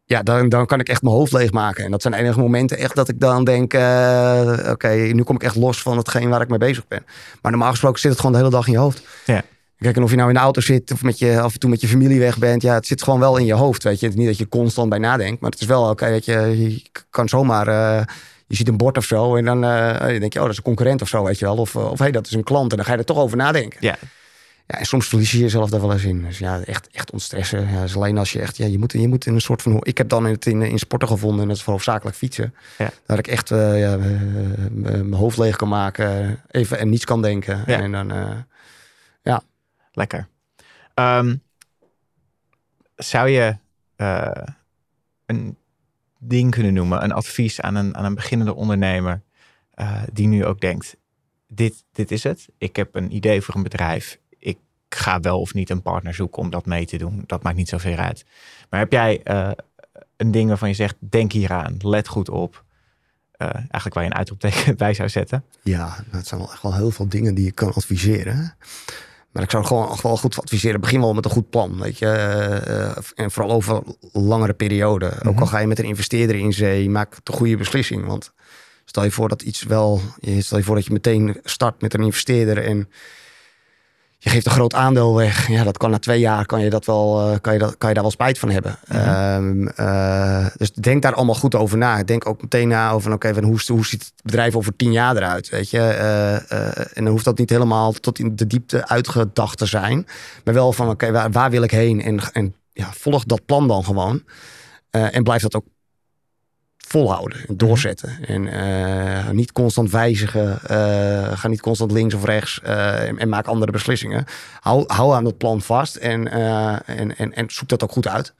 ja, dan, dan kan ik echt mijn hoofd leegmaken. En dat zijn enige momenten echt dat ik dan denk... Uh, oké, nu kom ik echt los van hetgeen waar ik mee bezig ben. Maar normaal gesproken zit het gewoon de hele dag in je hoofd. Ja. Kijk, en of je nou in de auto zit of met je, af en toe met je familie weg bent... ja, het zit gewoon wel in je hoofd, weet je. Het is niet dat je constant bij nadenkt. Maar het is wel, oké, okay, je, je kan zomaar... Uh, je ziet een bord of zo en dan uh, denk je, oh, dat is een concurrent of zo, weet je wel. Of, of hey, dat is een klant. En dan ga je er toch over nadenken. Ja. Ja, en soms verlies je jezelf daar wel eens in. Dus ja, echt, echt ontstressen. Ja, dus alleen als je echt, ja, je moet, je moet in een soort van. Ik heb dan in, het in, in sporten gevonden en dat is hoofdzakelijk fietsen. Ja. Dat ik echt uh, ja, mijn hoofd leeg kan maken, even en niets kan denken. Ja. En dan, uh, ja. Lekker. Um, zou je uh, een ding kunnen noemen, een advies aan een, aan een beginnende ondernemer die nu ook denkt, dit, dit is het. Ik heb een idee voor een bedrijf. Ga wel of niet een partner zoeken om dat mee te doen. Dat maakt niet zoveel uit. Maar heb jij een ding waarvan je zegt, denk hieraan, let goed op. Uh, eigenlijk waar je een uitroepteken *laughs* bij zou zetten. Ja, dat zijn wel echt wel heel veel dingen die je kan adviseren. Maar ik zou gewoon wel goed adviseren. Begin wel met een goed plan. Weet je? Uh, en vooral over langere periode. Ook al mhm. ga je met een investeerder in zee, maak de goede beslissing. Want stel je voor dat iets wel. Stel je voor dat je meteen start met een investeerder en je geeft een groot aandeel weg. Ja, dat kan na twee jaar kan je, dat wel, uh, kan je, dat, kan je daar wel spijt van hebben. Mm dus denk daar allemaal goed over na. Denk ook meteen na over oké, okay, hoe, hoe ziet het bedrijf over tien jaar eruit? Weet je? Uh, en dan hoeft dat niet helemaal tot in de diepte uitgedacht te zijn. Maar wel van oké, waar, waar, wil ik heen? En, en ja, volg dat plan dan gewoon. en blijf dat ook volhouden en mhm. doorzetten. En uh, niet constant wijzigen. Uh, ga niet constant links of rechts uh, en, en, maak andere beslissingen. Hou, hou aan dat plan vast en, en, en, en zoek dat ook goed uit.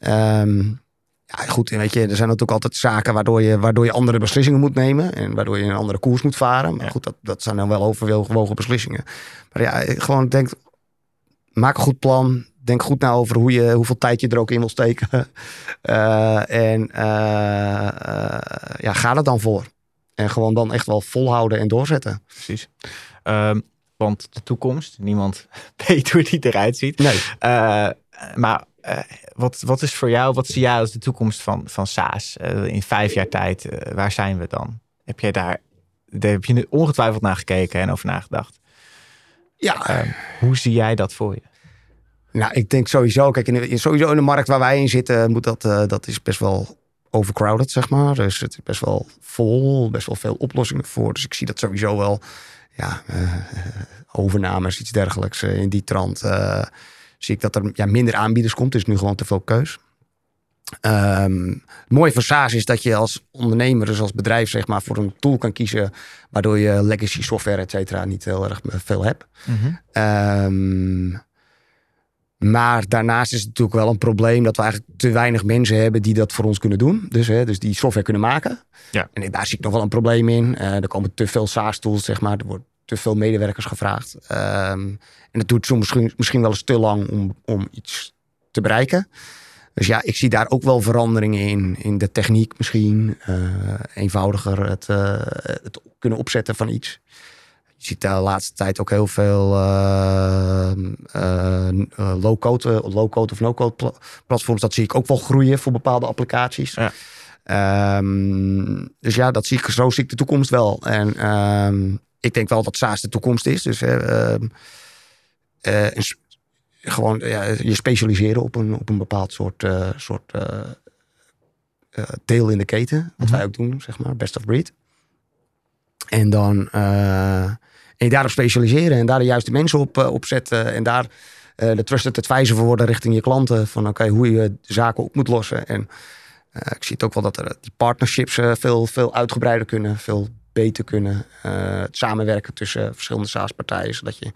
Um, ja, goed, weet je, er zijn natuurlijk altijd zaken waardoor je, waardoor je andere beslissingen moet nemen. En waardoor je een andere koers moet varen. Maar goed, dat, dat zijn dan wel overwogen beslissingen. Maar ja, gewoon denk, maak een goed plan denk goed na over hoe je, hoeveel tijd je er ook in wil steken. Uh, *laughs* en uh, ja, ga er dan voor. En gewoon dan echt wel volhouden en doorzetten. Precies. Um, want de toekomst, niemand *laughs* weet hoe die eruit ziet. Nee. maar wat, wat is voor jou, wat zie jij als de toekomst van, van SaaS? in vijf jaar tijd, waar zijn we dan? Heb jij daar, daar heb je ongetwijfeld naar gekeken en over nagedacht? Ja. Ehm, hoe zie jij dat voor je? Nou, ik denk sowieso, kijk, in, in, sowieso in de markt waar wij in zitten, moet dat, uh, dat is best wel overcrowded, zeg maar. Dus het is best wel vol, best wel veel oplossingen voor. Dus ik zie dat sowieso wel, ja, uh, overnames, iets dergelijks uh, in die trant. zie ik dat er ja, minder aanbieders komt. Is nu gewoon te veel keus. Um, het mooie van SaaS is dat je als ondernemer, dus als bedrijf, zeg maar, voor een tool kan kiezen. Waardoor je legacy software, et cetera, niet heel erg veel hebt. Mm -hmm. Maar daarnaast is het natuurlijk wel een probleem dat we eigenlijk te weinig mensen hebben die dat voor ons kunnen doen. Dus, hè, dus die software kunnen maken. Ja. En daar zie ik nog wel een probleem in. Uh, er komen te veel SaaS-tools, zeg maar. Er wordt te veel medewerkers gevraagd. Um, en dat doet soms misschien, misschien wel eens te lang om, om iets te bereiken. Dus ja, ik zie daar ook wel veranderingen in. In de techniek misschien. Uh, eenvoudiger het, uh, het kunnen opzetten van iets. Je ziet de laatste tijd ook heel veel uh, uh, low-code, low-code of no-code platforms. Dat zie ik ook wel groeien voor bepaalde applicaties. Ja. Um, dus ja, dat zie ik, zo zie ik de toekomst wel. En um, ik denk wel dat SaaS de toekomst is. Dus uh, gewoon ja, je specialiseren op een, op een bepaald soort, soort deel in de keten. Wat mm wij ook doen, zeg maar, best of breed. En dan je daarop specialiseren en daar de juiste mensen op, uh, op zetten. En daar uh, de trusted advisor voor worden richting je klanten. Van oké, hoe je zaken op moet lossen. En uh, ik zie het ook wel dat er die partnerships veel, veel uitgebreider kunnen. Veel beter kunnen. het samenwerken tussen verschillende SaaS-partijen. Zodat je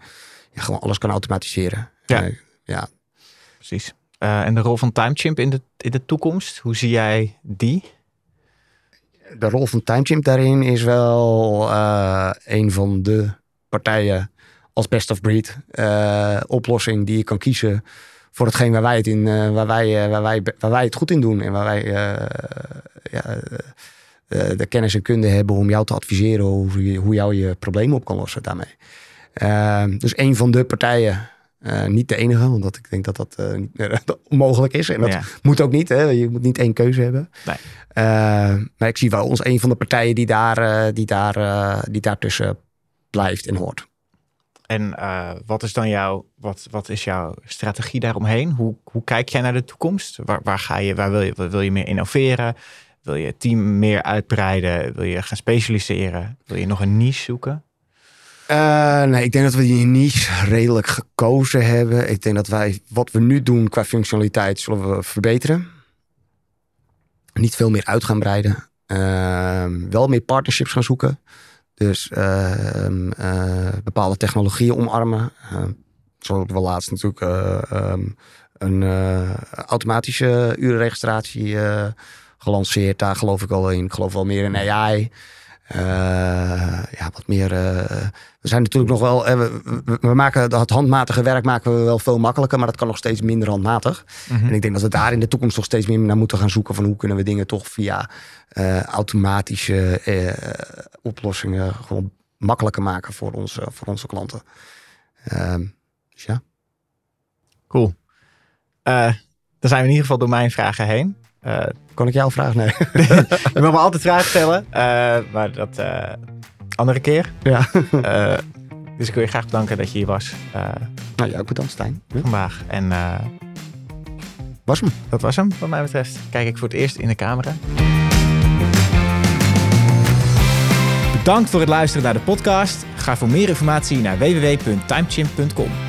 ja, gewoon alles kan automatiseren. Ja, ja. precies. en de rol van TimeChimp in de, in de toekomst, hoe zie jij die? De rol van TimeChimp daarin is wel een van de partijen als best of breed uh, oplossing die je kan kiezen voor hetgeen waar wij het, in, uh, waar wij, uh, waar wij, waar wij het goed in doen. En waar wij ja, de kennis en kunde hebben om jou te adviseren hoe, je, hoe jou je problemen op kan lossen daarmee. Ehm, dus een van de partijen, niet de enige, want ik denk dat dat, *laughs* dat onmogelijk is. En dat moet ook niet. Hè? Je moet niet één keuze hebben. Nee. maar ik zie wel ons een van de partijen die daar, die daar, die daartussen blijft en hoort. En uh, wat is dan jouw, wat, wat is jouw strategie daaromheen? Hoe, hoe kijk jij naar de toekomst? Waar, waar ga je, waar wil je, wil je meer innoveren? Wil je het team meer uitbreiden? Wil je gaan specialiseren? Wil je nog een niche zoeken? Uh, nee, ik denk dat we die niche redelijk gekozen hebben. Ik denk dat wij wat we nu doen qua functionaliteit zullen we verbeteren. Niet veel meer uit gaan breiden. Uh, wel meer partnerships gaan zoeken. Dus uh, bepaalde technologieën omarmen. Uh, zo hebben we laatst natuurlijk uh, um, een automatische urenregistratie gelanceerd. Daar geloof ik wel in. Ik geloof wel meer in AI. Ja, wat meer. we zijn natuurlijk nog wel. We, we, maken het handmatige werk maken we wel veel makkelijker, maar dat kan nog steeds minder handmatig. Mhm. En ik denk dat we daar in de toekomst nog steeds meer naar moeten gaan zoeken van hoe kunnen we dingen toch via automatische oplossingen gewoon makkelijker maken voor onze, voor onze klanten. Ehm, dus ja. Cool. Uh, dan zijn we in ieder geval door mijn vragen heen. Uh, kan ik jouw vraag? *laughs* Nee. je mag me altijd vragen stellen, uh, *laughs* maar dat andere keer. Ja. dus ik wil je graag bedanken dat je hier was. nou, jij ook bedankt, Stijn. Vandaag. En was hem. Dat was hem, wat mij betreft. Kijk ik voor het eerst in de camera. Bedankt voor het luisteren naar de podcast. Ga voor meer informatie naar www.timechimp.com.